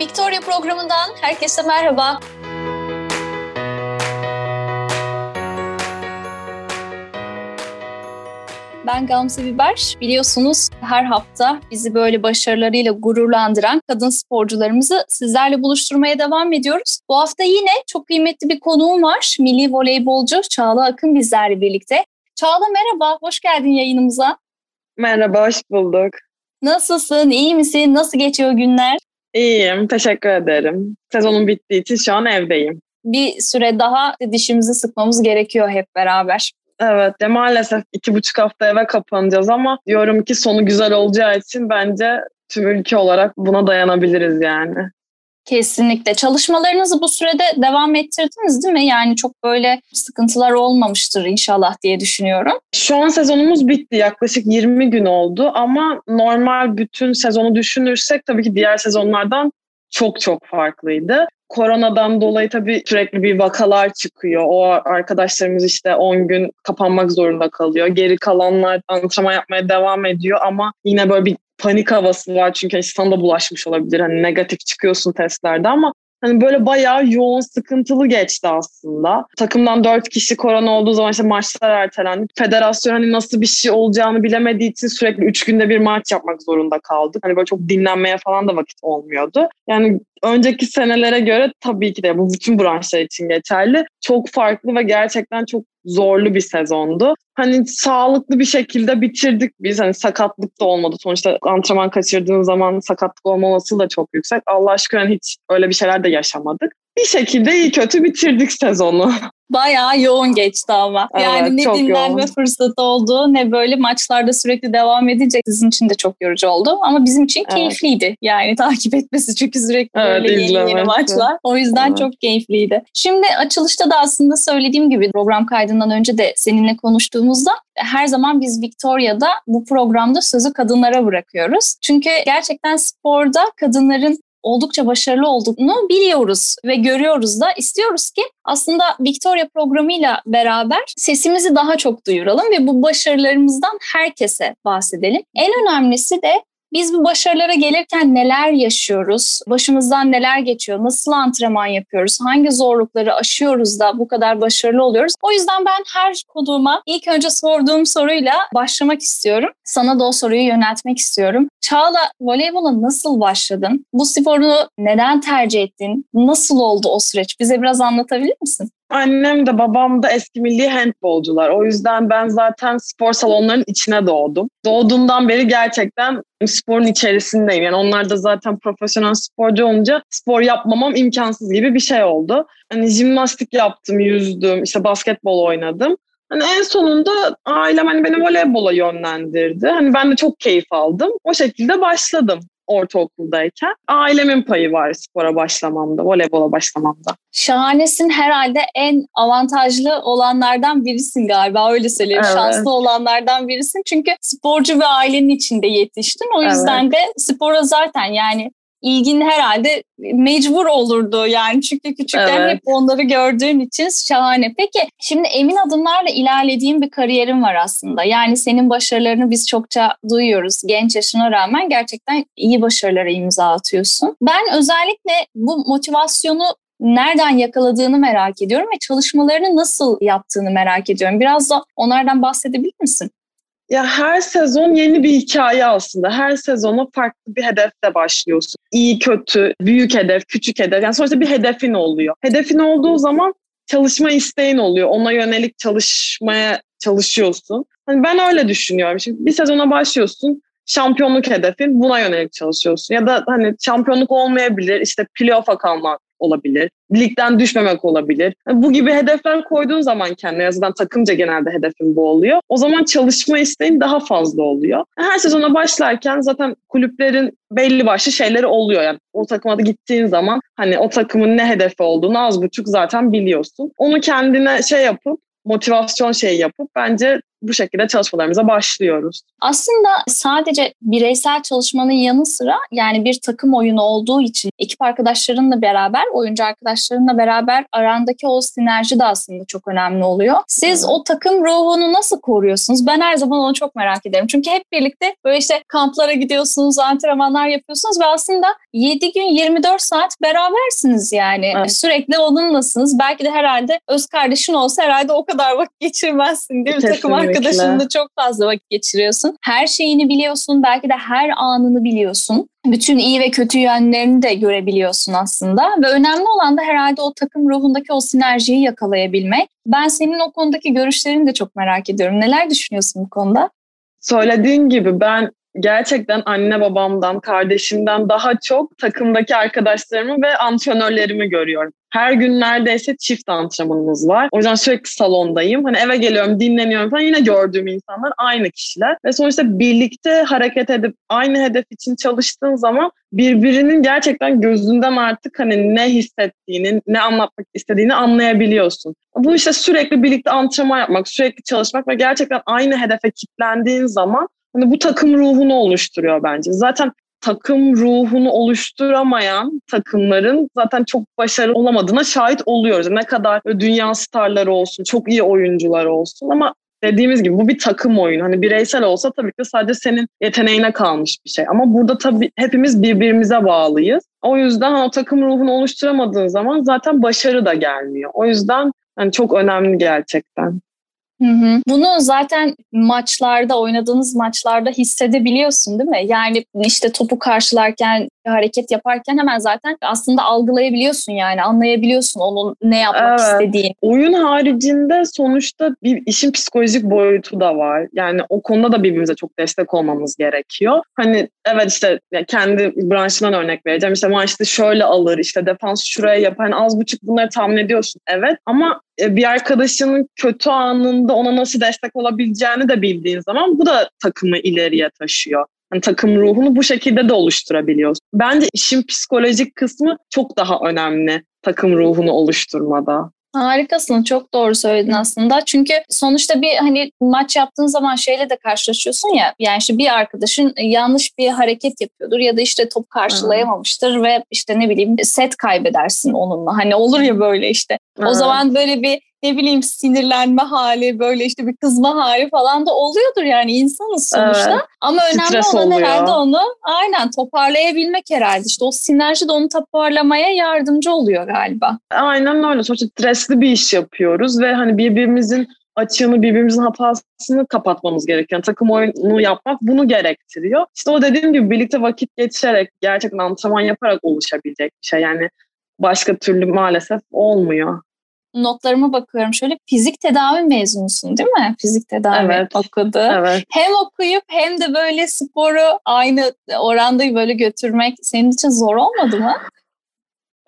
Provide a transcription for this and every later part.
Victoria programından herkese merhaba. Ben Gamze Biber. Biliyorsunuz her hafta bizi böyle başarılarıyla gururlandıran kadın sporcularımızı sizlerle buluşturmaya devam ediyoruz. Bu hafta yine çok kıymetli bir konuğum var. Milli voleybolcu Çağla Akın bizlerle birlikte. Çağla merhaba, hoş geldin yayınımıza. Merhaba, hoş bulduk. Nasılsın, iyi misin? Nasıl geçiyor günler? İyiyim, teşekkür ederim. Sezonun bittiği için şu an evdeyim. Bir süre daha dişimizi sıkmamız gerekiyor hep beraber. Evet ya maalesef iki buçuk hafta eve kapanacağız ama diyorum ki sonu güzel olacağı için bence tüm ülke olarak buna dayanabiliriz yani. Kesinlikle. Çalışmalarınızı bu sürede devam ettirdiniz değil mi? Yani çok böyle sıkıntılar olmamıştır inşallah diye düşünüyorum. Şu an sezonumuz bitti. Yaklaşık 20 gün oldu ama normal bütün sezonu düşünürsek tabii ki diğer sezonlardan çok çok farklıydı. Koronadan dolayı tabii sürekli bir vakalar çıkıyor. O arkadaşlarımız işte 10 gün kapanmak zorunda kalıyor. Geri kalanlar antrenman yapmaya devam ediyor ama yine böyle bir panik havası var çünkü hani bulaşmış olabilir. Hani negatif çıkıyorsun testlerde ama Hani böyle bayağı yoğun, sıkıntılı geçti aslında. Takımdan dört kişi korona olduğu zaman işte maçlar ertelendi. Federasyon hani nasıl bir şey olacağını bilemediği için sürekli üç günde bir maç yapmak zorunda kaldık. Hani böyle çok dinlenmeye falan da vakit olmuyordu. Yani önceki senelere göre tabii ki de bu bütün branşlar için geçerli. Çok farklı ve gerçekten çok zorlu bir sezondu. Hani sağlıklı bir şekilde bitirdik biz. Hani sakatlık da olmadı. Sonuçta antrenman kaçırdığın zaman sakatlık olma olasılığı da çok yüksek. Allah aşkına hiç öyle bir şeyler de yaşamadık. Bir şekilde iyi kötü bitirdik sezonu. Bayağı yoğun geçti ama. Evet, yani ne dinlenme yoğun. fırsatı oldu ne böyle maçlarda sürekli devam edecek. Sizin için de çok yorucu oldu ama bizim için evet. keyifliydi. Yani takip etmesi çünkü sürekli evet, böyle yeni yeni maçlar. O yüzden evet. çok keyifliydi. Şimdi açılışta da aslında söylediğim gibi program kaydından önce de seninle konuştuğumuzda her zaman biz Victoria'da bu programda sözü kadınlara bırakıyoruz. Çünkü gerçekten sporda kadınların oldukça başarılı olduğunu biliyoruz ve görüyoruz da istiyoruz ki aslında Victoria programıyla beraber sesimizi daha çok duyuralım ve bu başarılarımızdan herkese bahsedelim. En önemlisi de biz bu başarılara gelirken neler yaşıyoruz? Başımızdan neler geçiyor? Nasıl antrenman yapıyoruz? Hangi zorlukları aşıyoruz da bu kadar başarılı oluyoruz? O yüzden ben her konuğuma ilk önce sorduğum soruyla başlamak istiyorum. Sana da o soruyu yöneltmek istiyorum. Çağla voleybola nasıl başladın? Bu sporu neden tercih ettin? Nasıl oldu o süreç? Bize biraz anlatabilir misin? Annem de babam da eski milli handbolcular. O yüzden ben zaten spor salonlarının içine doğdum. Doğduğumdan beri gerçekten sporun içerisindeyim. Yani onlar da zaten profesyonel sporcu olunca spor yapmamam imkansız gibi bir şey oldu. Hani jimnastik yaptım, yüzdüm, işte basketbol oynadım. Hani en sonunda ailem hani beni voleybola yönlendirdi. Hani ben de çok keyif aldım. O şekilde başladım ortaokuldayken. Ailemin payı var spora başlamamda, voleybola başlamamda. Şahanesin herhalde en avantajlı olanlardan birisin galiba öyle söyleyeyim. Evet. Şanslı olanlardan birisin. Çünkü sporcu ve ailenin içinde yetiştin. O yüzden evet. de spora zaten yani ilgin herhalde mecbur olurdu yani çünkü küçükken evet. hep onları gördüğün için şahane. Peki şimdi emin adımlarla ilerlediğin bir kariyerin var aslında. Yani senin başarılarını biz çokça duyuyoruz. Genç yaşına rağmen gerçekten iyi başarılara imza atıyorsun. Ben özellikle bu motivasyonu nereden yakaladığını merak ediyorum ve çalışmalarını nasıl yaptığını merak ediyorum. Biraz da onlardan bahsedebilir misin? Ya her sezon yeni bir hikaye aslında. Her sezona farklı bir hedefle başlıyorsun. İyi, kötü, büyük hedef, küçük hedef. Yani sonuçta bir hedefin oluyor. Hedefin olduğu zaman çalışma isteğin oluyor. Ona yönelik çalışmaya çalışıyorsun. Hani ben öyle düşünüyorum. Şimdi bir sezona başlıyorsun. Şampiyonluk hedefin buna yönelik çalışıyorsun. Ya da hani şampiyonluk olmayabilir. işte playoff'a kalmak olabilir. Ligden düşmemek olabilir. bu gibi hedefler koyduğun zaman kendine yazıdan takımca genelde hedefin bu oluyor. O zaman çalışma isteğin daha fazla oluyor. Her sezona başlarken zaten kulüplerin belli başlı şeyleri oluyor. Yani o takıma da gittiğin zaman hani o takımın ne hedefi olduğunu az buçuk zaten biliyorsun. Onu kendine şey yapıp motivasyon şey yapıp bence bu şekilde çalışmalarımıza başlıyoruz. Aslında sadece bireysel çalışmanın yanı sıra yani bir takım oyunu olduğu için ekip arkadaşlarınla beraber, oyuncu arkadaşlarınla beraber arandaki o sinerji de aslında çok önemli oluyor. Siz o takım ruhunu nasıl koruyorsunuz? Ben her zaman onu çok merak ederim. Çünkü hep birlikte böyle işte kamplara gidiyorsunuz, antrenmanlar yapıyorsunuz ve aslında 7 gün 24 saat berabersiniz yani. Evet. Sürekli onunlasınız. Belki de herhalde öz kardeşin olsa herhalde o kadar vakit geçirmezsin değil mi? Kesinlikle. Takım arkadaşınla çok fazla vakit geçiriyorsun. Her şeyini biliyorsun. Belki de her anını biliyorsun. Bütün iyi ve kötü yönlerini de görebiliyorsun aslında. Ve önemli olan da herhalde o takım ruhundaki o sinerjiyi yakalayabilmek. Ben senin o konudaki görüşlerini de çok merak ediyorum. Neler düşünüyorsun bu konuda? Söylediğin gibi ben gerçekten anne babamdan, kardeşimden daha çok takımdaki arkadaşlarımı ve antrenörlerimi görüyorum. Her gün neredeyse çift antrenmanımız var. O yüzden sürekli salondayım. Hani eve geliyorum, dinleniyorum falan. Yine gördüğüm insanlar aynı kişiler. Ve sonuçta birlikte hareket edip aynı hedef için çalıştığın zaman birbirinin gerçekten gözünden artık hani ne hissettiğini, ne anlatmak istediğini anlayabiliyorsun. Bu işte sürekli birlikte antrenman yapmak, sürekli çalışmak ve gerçekten aynı hedefe kilitlendiğin zaman Hani bu takım ruhunu oluşturuyor bence. Zaten takım ruhunu oluşturamayan takımların zaten çok başarılı olamadığına şahit oluyoruz. Ne kadar dünya starları olsun, çok iyi oyuncular olsun ama dediğimiz gibi bu bir takım oyunu. Hani bireysel olsa tabii ki sadece senin yeteneğine kalmış bir şey. Ama burada tabii hepimiz birbirimize bağlıyız. O yüzden o takım ruhunu oluşturamadığın zaman zaten başarı da gelmiyor. O yüzden yani çok önemli gerçekten. Bunu zaten maçlarda, oynadığınız maçlarda hissedebiliyorsun değil mi? Yani işte topu karşılarken, hareket yaparken hemen zaten aslında algılayabiliyorsun yani anlayabiliyorsun onun ne yapmak evet. istediğini. Oyun haricinde sonuçta bir işin psikolojik boyutu da var. Yani o konuda da birbirimize çok destek olmamız gerekiyor. Hani evet işte kendi branşından örnek vereceğim. İşte maçta şöyle alır, işte defans şuraya yapar. Yani az buçuk bunları tahmin ediyorsun. Evet ama e, bir arkadaşının kötü anında ona nasıl destek olabileceğini de bildiğin zaman bu da takımı ileriye taşıyor. Yani takım ruhunu bu şekilde de oluşturabiliyorsun. Bence işin psikolojik kısmı çok daha önemli takım ruhunu oluşturmada. Harikasın. Çok doğru söyledin aslında. Çünkü sonuçta bir hani maç yaptığın zaman şeyle de karşılaşıyorsun ya. Yani işte bir arkadaşın yanlış bir hareket yapıyordur ya da işte top karşılayamamıştır hmm. ve işte ne bileyim set kaybedersin onunla. Hani olur ya böyle işte. Hmm. O zaman böyle bir ne bileyim sinirlenme hali böyle işte bir kızma hali falan da oluyordur yani insanız sonuçta. Evet. Ama önemli Stres olan oluyor. herhalde onu aynen toparlayabilmek herhalde. İşte o sinerji de onu toparlamaya yardımcı oluyor galiba. Aynen öyle. Sonuçta stresli bir iş yapıyoruz ve hani birbirimizin açığını, birbirimizin hatasını kapatmamız. Yani takım oyunu yapmak bunu gerektiriyor. İşte o dediğim gibi birlikte vakit geçirerek, gerçekten antrenman yaparak oluşabilecek bir şey. Yani başka türlü maalesef olmuyor notlarıma bakıyorum şöyle fizik tedavi mezunusun değil mi? Fizik tedavi evet, okudu. Evet. Hem okuyup hem de böyle sporu aynı oranda böyle götürmek senin için zor olmadı mı?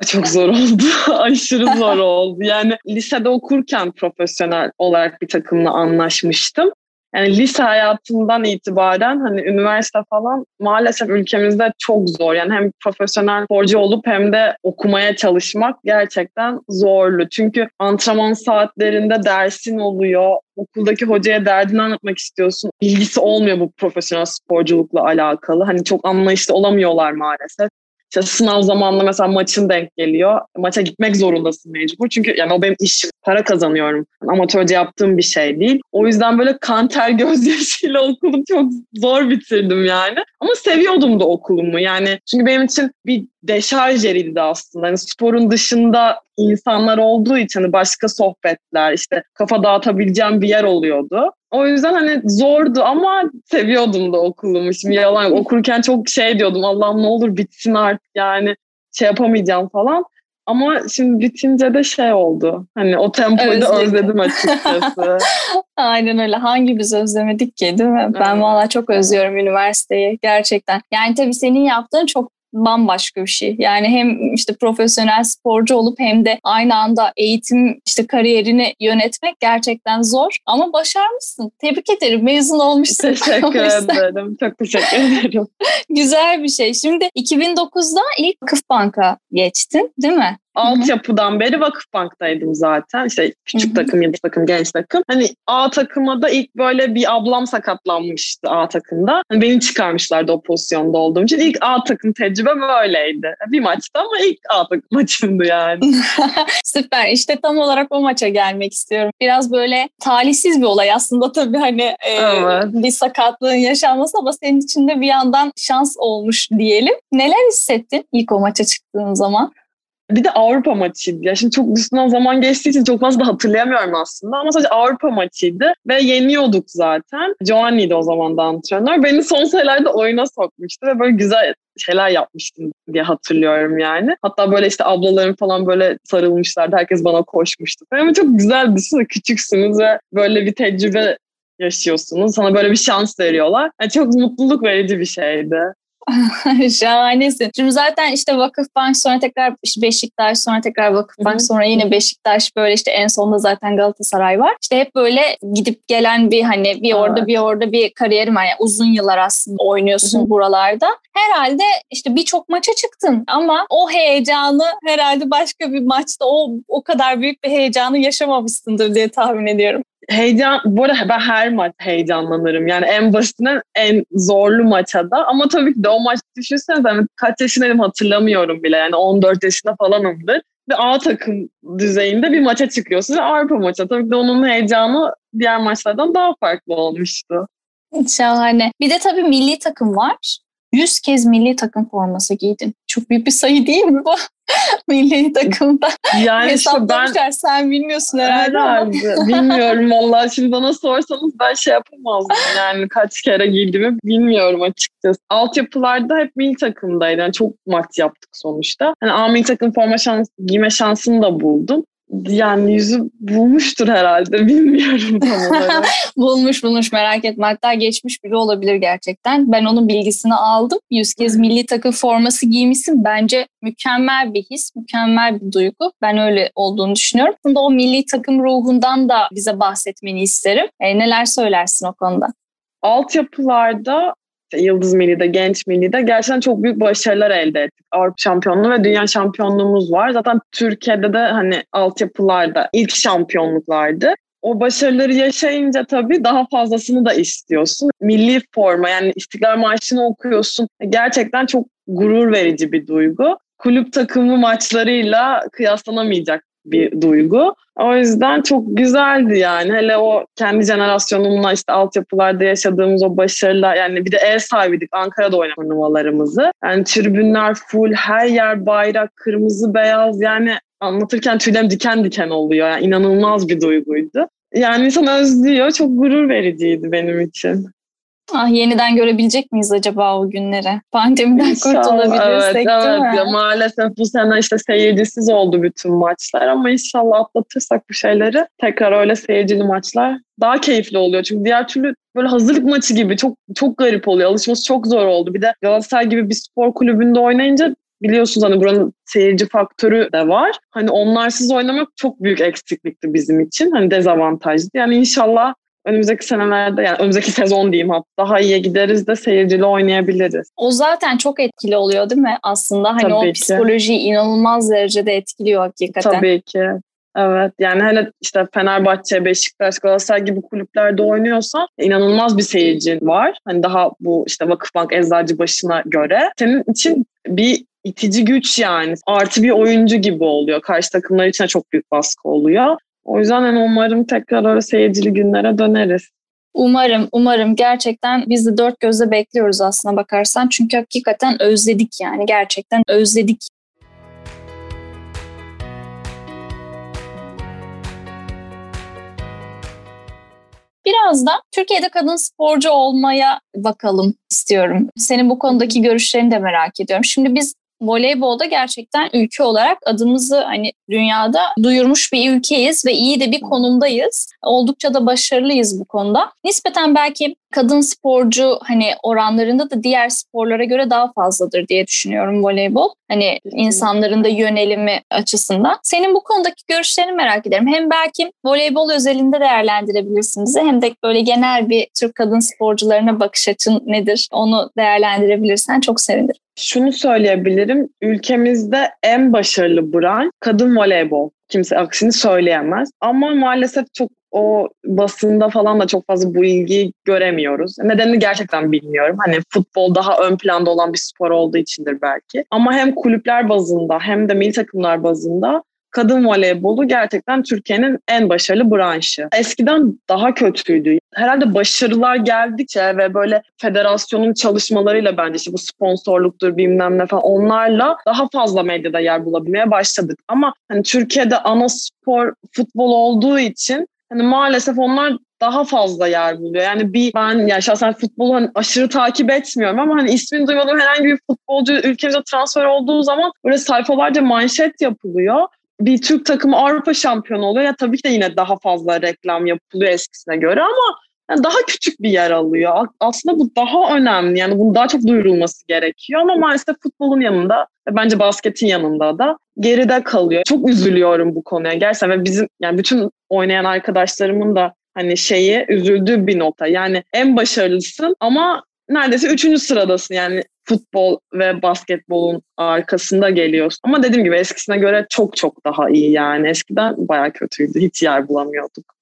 Çok zor oldu. Aşırı zor oldu. Yani lisede okurken profesyonel olarak bir takımla anlaşmıştım yani lise hayatından itibaren hani üniversite falan maalesef ülkemizde çok zor. Yani hem profesyonel sporcu olup hem de okumaya çalışmak gerçekten zorlu. Çünkü antrenman saatlerinde dersin oluyor. Okuldaki hocaya derdini anlatmak istiyorsun. Bilgisi olmuyor bu profesyonel sporculukla alakalı. Hani çok anlayışlı olamıyorlar maalesef. İşte sınav zamanında mesela maçın denk geliyor. Maça gitmek zorundasın mecbur. Çünkü yani o benim işim. Para kazanıyorum. Amatörce yaptığım bir şey değil. O yüzden böyle kan ter gözyaşıyla okulumu çok zor bitirdim yani. Ama seviyordum da okulumu. Yani çünkü benim için bir deşarj yeriydi aslında. Yani sporun dışında insanlar olduğu için hani başka sohbetler, işte kafa dağıtabileceğim bir yer oluyordu. O yüzden hani zordu ama seviyordum da okulumu. Şimdi yalan okurken çok şey diyordum Allah'ım ne olur bitsin artık yani şey yapamayacağım falan. Ama şimdi bitince de şey oldu. Hani o tempoyu da özledim açıkçası. Aynen öyle. Hangi biz özlemedik ki değil mi? Ben evet. valla çok özlüyorum üniversiteyi gerçekten. Yani tabii senin yaptığın çok bambaşka bir şey. Yani hem işte profesyonel sporcu olup hem de aynı anda eğitim işte kariyerini yönetmek gerçekten zor ama başarmışsın. Tebrik ederim. Mezun olmuşsun. Teşekkür ederim. Çok teşekkür ederim. Güzel bir şey. Şimdi 2009'da ilk Vakıf Bank'a geçtin değil mi? Altyapıdan beri Vakıfbank'taydım zaten. İşte küçük Hı-hı. takım, yıldız takım, genç takım. Hani A takıma da ilk böyle bir ablam sakatlanmıştı A takımda. Hani beni çıkarmışlardı o pozisyonda olduğum için. İlk A takım tecrübem böyleydi. Bir maçta ama ilk A takım maçımdı yani. Süper. İşte tam olarak o maça gelmek istiyorum. Biraz böyle talihsiz bir olay aslında tabii hani e, evet. bir sakatlığın yaşanması ama senin için de bir yandan şans olmuş diyelim. Neler hissettin ilk o maça çıktığın zaman? Bir de Avrupa maçıydı. Ya şimdi çok üstünden zaman geçtiği için çok fazla hatırlayamıyorum aslında. Ama sadece Avrupa maçıydı. Ve yeniyorduk zaten. Giovanni'ydi o zaman da antrenör. Beni son sayılarda oyuna sokmuştu ve böyle güzel şeyler yapmıştım diye hatırlıyorum yani. Hatta böyle işte ablalarım falan böyle sarılmışlardı. Herkes bana koşmuştu. Ama çok güzel düşünsene küçüksünüz ve böyle bir tecrübe yaşıyorsunuz. Sana böyle bir şans veriyorlar. Yani çok mutluluk verici bir şeydi. Şahanesin. Şimdi zaten işte Vakıfbank sonra tekrar Beşiktaş sonra tekrar Vakıfbank Hı-hı. sonra yine Beşiktaş böyle işte en sonunda zaten Galatasaray var. İşte hep böyle gidip gelen bir hani bir orada evet. bir orada bir kariyerim var. Yani uzun yıllar aslında oynuyorsun Hı-hı. buralarda. Herhalde işte birçok maça çıktın ama o heyecanı herhalde başka bir maçta o o kadar büyük bir heyecanı yaşamamışsındır diye tahmin ediyorum heyecan, bu arada ben her maç heyecanlanırım. Yani en basitinden en zorlu maça da. Ama tabii ki de o maç düşünsenize yani kaç yaşındayım hatırlamıyorum bile. Yani 14 yaşında falanımdır. Bir A takım düzeyinde bir maça çıkıyorsun. Avrupa maça. Tabii ki de onun heyecanı diğer maçlardan daha farklı olmuştu. Şahane. Bir de tabii milli takım var. 100 kez milli takım forması giydin. Çok büyük bir sayı değil mi bu? milli takımda. Yani Hesaplamışlar ben, sen bilmiyorsun herhalde. herhalde. bilmiyorum vallahi şimdi bana sorsanız ben şey yapamazdım yani kaç kere giydiğimi bilmiyorum açıkçası. Altyapılarda hep milli takımdaydı. Yani çok maç yaptık sonuçta. Hani A milli takım forma şans, giyme şansını da buldum yani yüzü bulmuştur herhalde bilmiyorum tam olarak. bulmuş bulmuş merak etme hatta geçmiş biri olabilir gerçekten. Ben onun bilgisini aldım. Yüz kez milli takım forması giymişsin. Bence mükemmel bir his, mükemmel bir duygu. Ben öyle olduğunu düşünüyorum. Bunda o milli takım ruhundan da bize bahsetmeni isterim. E, neler söylersin o konuda? Altyapılarda Yıldız Milli'de, Genç Milli'de gerçekten çok büyük başarılar elde ettik. Avrupa şampiyonluğu ve dünya şampiyonluğumuz var. Zaten Türkiye'de de hani altyapılarda ilk şampiyonluklardı. O başarıları yaşayınca tabii daha fazlasını da istiyorsun. Milli forma yani İstiklal Marşı'nı okuyorsun. Gerçekten çok gurur verici bir duygu. Kulüp takımı maçlarıyla kıyaslanamayacak bir duygu. O yüzden çok güzeldi yani. Hele o kendi jenerasyonumla işte altyapılarda yaşadığımız o başarılar yani bir de ev sahibiydik. Ankara'da oynadık turnuvalarımızı. Yani tribünler full, her yer bayrak, kırmızı, beyaz yani anlatırken tüylerim diken diken oluyor. Yani inanılmaz bir duyguydu. Yani insan özlüyor. Çok gurur vericiydi benim için. Ah yeniden görebilecek miyiz acaba o günleri? Pandemiden İnşallah, kurtulabilirsek evet, değil evet. mi? Ya, maalesef bu sene işte seyircisiz oldu bütün maçlar ama inşallah atlatırsak bu şeyleri tekrar öyle seyircili maçlar daha keyifli oluyor. Çünkü diğer türlü böyle hazırlık maçı gibi çok çok garip oluyor. Alışması çok zor oldu. Bir de Galatasaray gibi bir spor kulübünde oynayınca biliyorsunuz hani buranın seyirci faktörü de var. Hani onlarsız oynamak çok büyük eksiklikti bizim için. Hani dezavantajlı. Yani inşallah önümüzdeki senelerde yani önümüzdeki sezon diyeyim hatta daha iyiye gideriz de seyircili oynayabiliriz. O zaten çok etkili oluyor değil mi aslında? Hani Tabii o ki. psikolojiyi inanılmaz derecede etkiliyor hakikaten. Tabii ki. Evet yani hele işte Fenerbahçe, Beşiktaş, Galatasaray gibi kulüplerde oynuyorsan inanılmaz bir seyircin var. Hani daha bu işte Vakıfbank, başına göre. Senin için bir itici güç yani. Artı bir oyuncu gibi oluyor. Karşı takımlar için de çok büyük baskı oluyor. O yüzden yani umarım tekrar öyle seyircili günlere döneriz. Umarım, umarım. Gerçekten biz de dört gözle bekliyoruz aslına bakarsan. Çünkü hakikaten özledik yani. Gerçekten özledik. Biraz da Türkiye'de kadın sporcu olmaya bakalım istiyorum. Senin bu konudaki görüşlerini de merak ediyorum. Şimdi biz voleybolda gerçekten ülke olarak adımızı hani dünyada duyurmuş bir ülkeyiz ve iyi de bir konumdayız. Oldukça da başarılıyız bu konuda. Nispeten belki kadın sporcu hani oranlarında da diğer sporlara göre daha fazladır diye düşünüyorum voleybol. Hani insanların da yönelimi açısından. Senin bu konudaki görüşlerini merak ederim. Hem belki voleybol özelinde değerlendirebilirsiniz hem de böyle genel bir Türk kadın sporcularına bakış açın nedir onu değerlendirebilirsen çok sevinirim. Şunu söyleyebilirim. Ülkemizde en başarılı branş kadın voleybol. Kimse aksini söyleyemez. Ama maalesef çok o basında falan da çok fazla bu ilgiyi göremiyoruz. Nedenini gerçekten bilmiyorum. Hani futbol daha ön planda olan bir spor olduğu içindir belki. Ama hem kulüpler bazında hem de milli takımlar bazında kadın voleybolu gerçekten Türkiye'nin en başarılı branşı. Eskiden daha kötüydü. Herhalde başarılar geldikçe ve böyle federasyonun çalışmalarıyla bence işte bu sponsorluktur bilmem ne falan onlarla daha fazla medyada yer bulabilmeye başladık. Ama hani Türkiye'de ana spor futbol olduğu için hani maalesef onlar daha fazla yer buluyor. Yani bir ben yani şahsen futbolu hani aşırı takip etmiyorum ama hani ismini duymadığım herhangi bir futbolcu ülkemize transfer olduğu zaman böyle sayfalarca manşet yapılıyor bir Türk takımı Avrupa şampiyonu oluyor. Ya tabii ki de yine daha fazla reklam yapılıyor eskisine göre ama yani daha küçük bir yer alıyor. Aslında bu daha önemli. Yani bunun daha çok duyurulması gerekiyor ama maalesef futbolun yanında bence basketin yanında da geride kalıyor. Çok üzülüyorum bu konuya gerçekten ve bizim yani bütün oynayan arkadaşlarımın da hani şeyi üzüldüğü bir nokta. Yani en başarılısın ama neredeyse üçüncü sıradasın yani futbol ve basketbolun arkasında geliyorsun. Ama dediğim gibi eskisine göre çok çok daha iyi yani. Eskiden bayağı kötüydü. Hiç yer bulamıyorduk.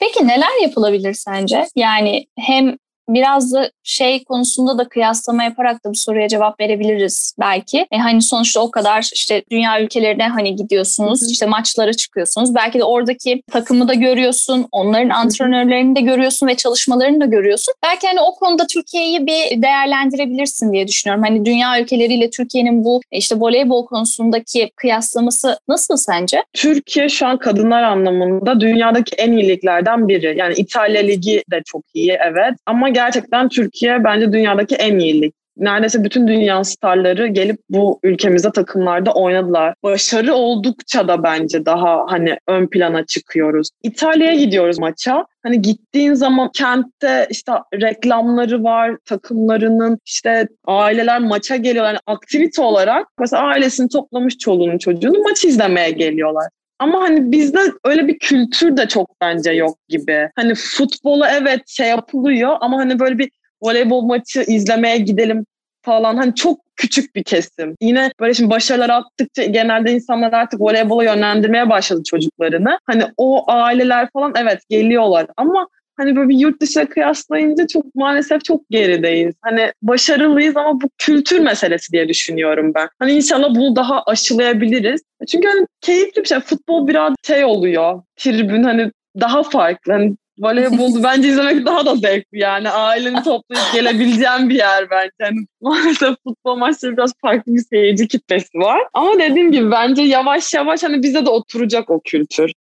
Peki neler yapılabilir sence? Yani hem biraz da şey konusunda da kıyaslama yaparak da bu soruya cevap verebiliriz belki. E hani sonuçta o kadar işte dünya ülkelerine hani gidiyorsunuz, işte maçlara çıkıyorsunuz. Belki de oradaki takımı da görüyorsun, onların antrenörlerini de görüyorsun ve çalışmalarını da görüyorsun. Belki hani o konuda Türkiye'yi bir değerlendirebilirsin diye düşünüyorum. Hani dünya ülkeleriyle Türkiye'nin bu işte voleybol konusundaki kıyaslaması nasıl sence? Türkiye şu an kadınlar anlamında dünyadaki en iyi liglerden biri. Yani İtalya Ligi de çok iyi evet ama gerçekten Türkiye bence dünyadaki en iyi lig. Neredeyse bütün dünya starları gelip bu ülkemize takımlarda oynadılar. Başarı oldukça da bence daha hani ön plana çıkıyoruz. İtalya'ya gidiyoruz maça. Hani gittiğin zaman kentte işte reklamları var, takımlarının işte aileler maça geliyorlar. Yani aktivite olarak mesela ailesini toplamış çoluğunu çocuğunu maç izlemeye geliyorlar. Ama hani bizde öyle bir kültür de çok bence yok gibi. Hani futbolu evet şey yapılıyor ama hani böyle bir voleybol maçı izlemeye gidelim falan hani çok küçük bir kesim. Yine böyle şimdi başarılar attıkça genelde insanlar artık voleybola yönlendirmeye başladı çocuklarını. Hani o aileler falan evet geliyorlar ama hani böyle bir yurt dışına kıyaslayınca çok maalesef çok gerideyiz. Hani başarılıyız ama bu kültür meselesi diye düşünüyorum ben. Hani inşallah bunu daha aşılayabiliriz. Çünkü hani keyifli bir şey. Futbol biraz şey oluyor. Tribün hani daha farklı. Hani voleybol bence izlemek daha da zevkli yani. Aileni toplayıp gelebileceğin bir yer bence. Yani maalesef futbol maçları biraz farklı bir seyirci kitlesi var. Ama dediğim gibi bence yavaş yavaş hani bize de oturacak o kültür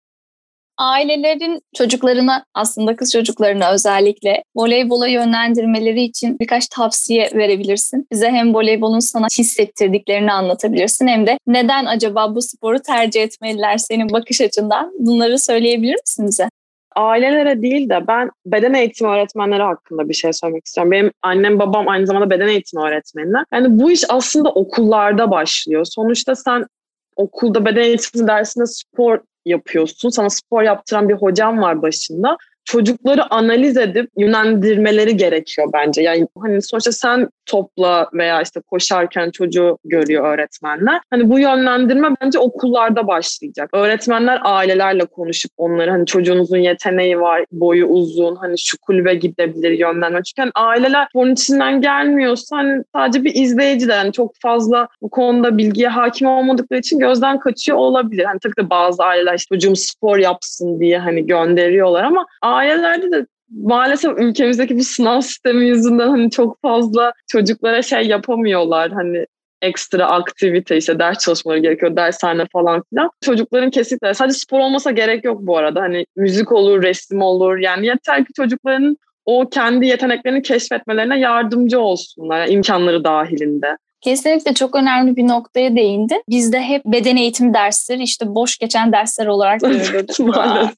ailelerin çocuklarına aslında kız çocuklarına özellikle voleybola yönlendirmeleri için birkaç tavsiye verebilirsin. Bize hem voleybolun sana hissettirdiklerini anlatabilirsin hem de neden acaba bu sporu tercih etmeliler senin bakış açından bunları söyleyebilir misin bize? ailelere değil de ben beden eğitimi öğretmenleri hakkında bir şey söylemek istiyorum. Benim annem babam aynı zamanda beden eğitimi öğretmenler. Yani bu iş aslında okullarda başlıyor. Sonuçta sen okulda beden eğitimi dersinde spor yapıyorsun. Sana spor yaptıran bir hocam var başında çocukları analiz edip yönlendirmeleri gerekiyor bence. Yani hani sonuçta sen topla veya işte koşarken çocuğu görüyor öğretmenler. Hani bu yönlendirme bence okullarda başlayacak. Öğretmenler ailelerle konuşup onları hani çocuğunuzun yeteneği var, boyu uzun, hani şu kulübe gidebilir yönlendirme. Çünkü hani aileler bunun içinden gelmiyorsa hani sadece bir izleyici de yani çok fazla bu konuda bilgiye hakim olmadıkları için gözden kaçıyor olabilir. Hani tabii ki bazı aileler işte çocuğum spor yapsın diye hani gönderiyorlar ama ailelerde de maalesef ülkemizdeki bu sınav sistemi yüzünden hani çok fazla çocuklara şey yapamıyorlar. Hani ekstra aktivite işte ders çalışmaları gerekiyor, dershane falan filan. Çocukların kesinlikle sadece spor olmasa gerek yok bu arada. Hani müzik olur, resim olur. Yani yeter ki çocukların o kendi yeteneklerini keşfetmelerine yardımcı olsunlar yani imkanları dahilinde. Kesinlikle çok önemli bir noktaya değindi. Bizde hep beden eğitimi dersleri işte boş geçen dersler olarak görülürdü.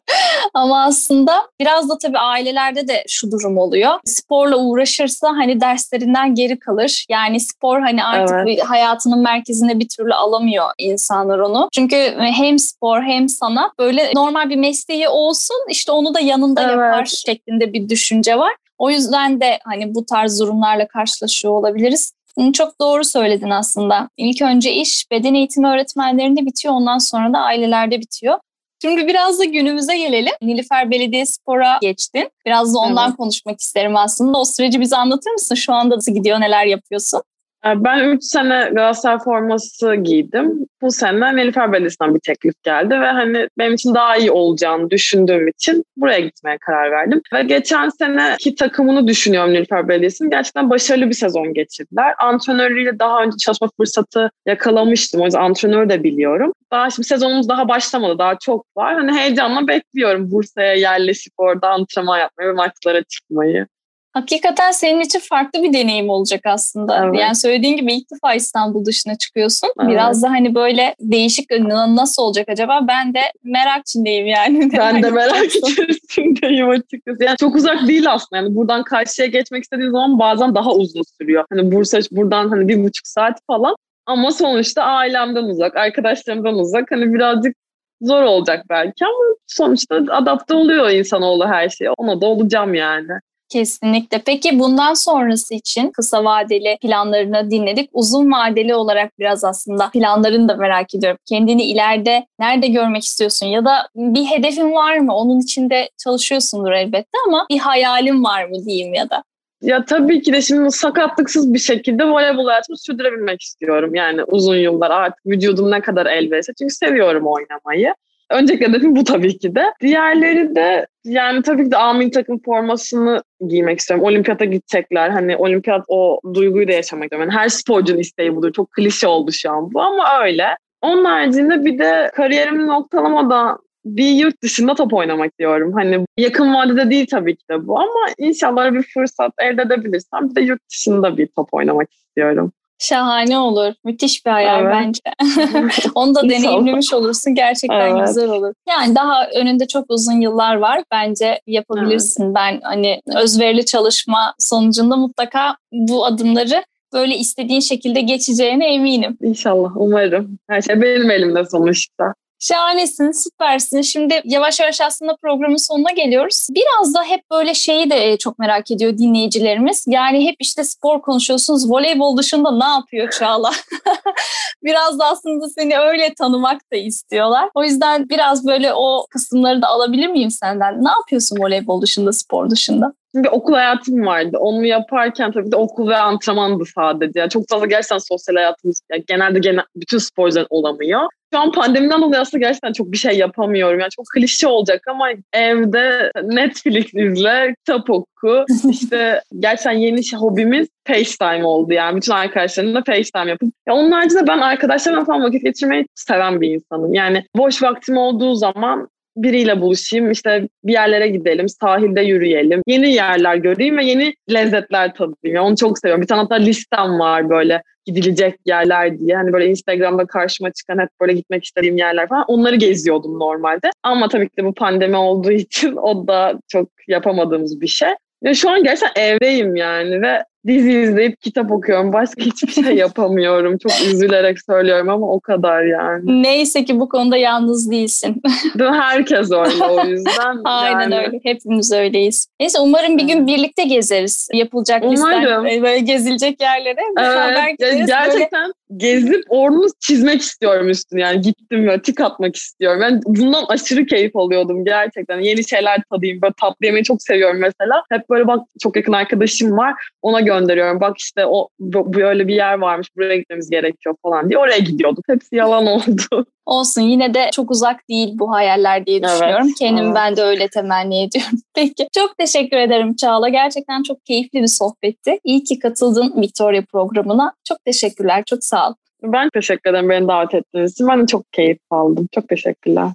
Ama aslında biraz da tabii ailelerde de şu durum oluyor. Sporla uğraşırsa hani derslerinden geri kalır. Yani spor hani artık evet. hayatının merkezine bir türlü alamıyor insanlar onu. Çünkü hem spor hem sanat böyle normal bir mesleği olsun işte onu da yanında evet. yapar şeklinde bir düşünce var. O yüzden de hani bu tarz durumlarla karşılaşıyor olabiliriz. Çok doğru söyledin aslında. İlk önce iş beden eğitimi öğretmenlerinde bitiyor ondan sonra da ailelerde bitiyor. Şimdi biraz da günümüze gelelim. Nilüfer Belediyespor'a geçtin. Biraz da ondan evet. konuşmak isterim aslında. O süreci bize anlatır mısın? Şu anda nasıl gidiyor, neler yapıyorsun? Ee, ben 3 sene Galatasaray forması giydim. Bu sene Nilüfer Belediyesi'nden bir teklif geldi ve hani benim için daha iyi olacağını düşündüğüm için buraya gitmeye karar verdim. Ve geçen seneki takımını düşünüyorum Nilüfer Belediyesi'nin. Gerçekten başarılı bir sezon geçirdiler. Antrenörüyle daha önce çalışma fırsatı yakalamıştım. O yüzden antrenörü de biliyorum. Daha şimdi sezonumuz daha başlamadı. Daha çok var. Hani heyecanla bekliyorum Bursa'ya yerleşip orada antrenman yapmayı ve maçlara çıkmayı. Hakikaten senin için farklı bir deneyim olacak aslında. Evet. Yani söylediğin gibi ilk defa İstanbul dışına çıkıyorsun. Evet. Biraz da hani böyle değişik nasıl olacak acaba? Ben de merak içindeyim yani. Ben de merak içerisindeyim açıkçası. Yani çok uzak değil aslında. Yani buradan karşıya geçmek istediğin zaman bazen daha uzun sürüyor. Hani Bursa buradan hani bir buçuk saat falan. Ama sonuçta ailemden uzak, arkadaşlarımdan uzak. Hani birazcık zor olacak belki ama sonuçta adapte oluyor insanoğlu her şeye. Ona da olacağım yani. Kesinlikle. Peki bundan sonrası için kısa vadeli planlarını dinledik. Uzun vadeli olarak biraz aslında planlarını da merak ediyorum. Kendini ileride nerede görmek istiyorsun ya da bir hedefin var mı? Onun içinde çalışıyorsundur elbette ama bir hayalin var mı diyeyim ya da. Ya tabii ki de şimdi sakatlıksız bir şekilde voleybol hayatımı sürdürebilmek istiyorum. Yani uzun yıllar artık vücudum ne kadar el Çünkü seviyorum oynamayı. Öncelikle hedefim bu tabii ki de. Diğerleri de yani tabii ki de Amin takım formasını giymek istiyorum. Olimpiyata gidecekler. Hani olimpiyat o duyguyu da yaşamak istiyorum. Yani her sporcunun isteği budur. Çok klişe oldu şu an bu ama öyle. Onun haricinde bir de kariyerimi noktalamadan bir yurt dışında top oynamak diyorum. Hani yakın vadede değil tabii ki de bu ama inşallah bir fırsat elde edebilirsem bir de yurt dışında bir top oynamak istiyorum. Şahane olur. Müthiş bir hayal evet. bence. Onu da deneyimlemiş olursun. Gerçekten evet. güzel olur. Yani daha önünde çok uzun yıllar var. Bence yapabilirsin. Evet. Ben hani özverili çalışma sonucunda mutlaka bu adımları böyle istediğin şekilde geçeceğine eminim. İnşallah. Umarım. Her şey benim elimde sonuçta. Şahanesin, süpersin. Şimdi yavaş yavaş aslında programın sonuna geliyoruz. Biraz da hep böyle şeyi de e, çok merak ediyor dinleyicilerimiz. Yani hep işte spor konuşuyorsunuz. Voleybol dışında ne yapıyor Çağla? biraz da aslında seni öyle tanımak da istiyorlar. O yüzden biraz böyle o kısımları da alabilir miyim senden? Ne yapıyorsun voleybol dışında, spor dışında? bir okul hayatım vardı. Onu yaparken tabii de okul ve antrenmandı sadece. Yani çok fazla gerçekten sosyal hayatımız yani genelde genel, bütün sporcuların olamıyor. Şu an pandemiden dolayı aslında gerçekten çok bir şey yapamıyorum. Yani çok klişe olacak ama evde Netflix izle, kitap oku. İşte gerçekten yeni şey, hobimiz FaceTime oldu yani. Bütün arkadaşlarımla FaceTime yapıp. Ya onun haricinde ben arkadaşlarımla falan vakit geçirmeyi seven bir insanım. Yani boş vaktim olduğu zaman biriyle buluşayım, işte bir yerlere gidelim, sahilde yürüyelim, yeni yerler göreyim ve yeni lezzetler tadayım. Onu çok seviyorum. Bir tane hatta listem var böyle gidilecek yerler diye. Hani böyle Instagram'da karşıma çıkan hep böyle gitmek istediğim yerler falan. Onları geziyordum normalde. Ama tabii ki de bu pandemi olduğu için o da çok yapamadığımız bir şey. Ya şu an gerçekten evdeyim yani ve dizi izleyip kitap okuyorum. Başka hiçbir şey yapamıyorum. Çok üzülerek söylüyorum ama o kadar yani. Neyse ki bu konuda yalnız değilsin. Herkes öyle o yüzden. Aynen yani. öyle. Hepimiz öyleyiz. Neyse umarım bir gün birlikte gezeriz. Yapılacak umarım. listem böyle gezilecek yerlere. Evet, gerçekten böyle... gezip ordunu çizmek istiyorum üstüne. Yani gittim ve tik atmak istiyorum. Ben bundan aşırı keyif alıyordum gerçekten. Yeni şeyler tadayım. Böyle tatlı yemeği çok seviyorum mesela. Hep böyle bak çok yakın arkadaşım var. Ona göre gönderiyorum. Bak işte o böyle bir yer varmış buraya gitmemiz gerekiyor falan diye oraya gidiyorduk. Hepsi yalan oldu. Olsun yine de çok uzak değil bu hayaller diye düşünüyorum. Evet, Kendim evet. ben de öyle temenni ediyorum. Peki çok teşekkür ederim Çağla. Gerçekten çok keyifli bir sohbetti. İyi ki katıldın Victoria programına. Çok teşekkürler. Çok sağ ol. Ben teşekkür ederim beni davet ettiğiniz için. Ben de çok keyif aldım. Çok teşekkürler.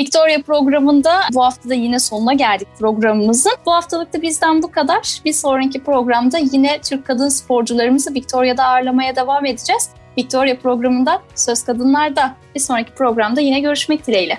Victoria programında bu hafta da yine sonuna geldik programımızın. Bu haftalık da bizden bu kadar. Bir sonraki programda yine Türk kadın sporcularımızı Victoria'da ağırlamaya devam edeceğiz. Victoria programında Söz Kadınlar'da bir sonraki programda yine görüşmek dileğiyle.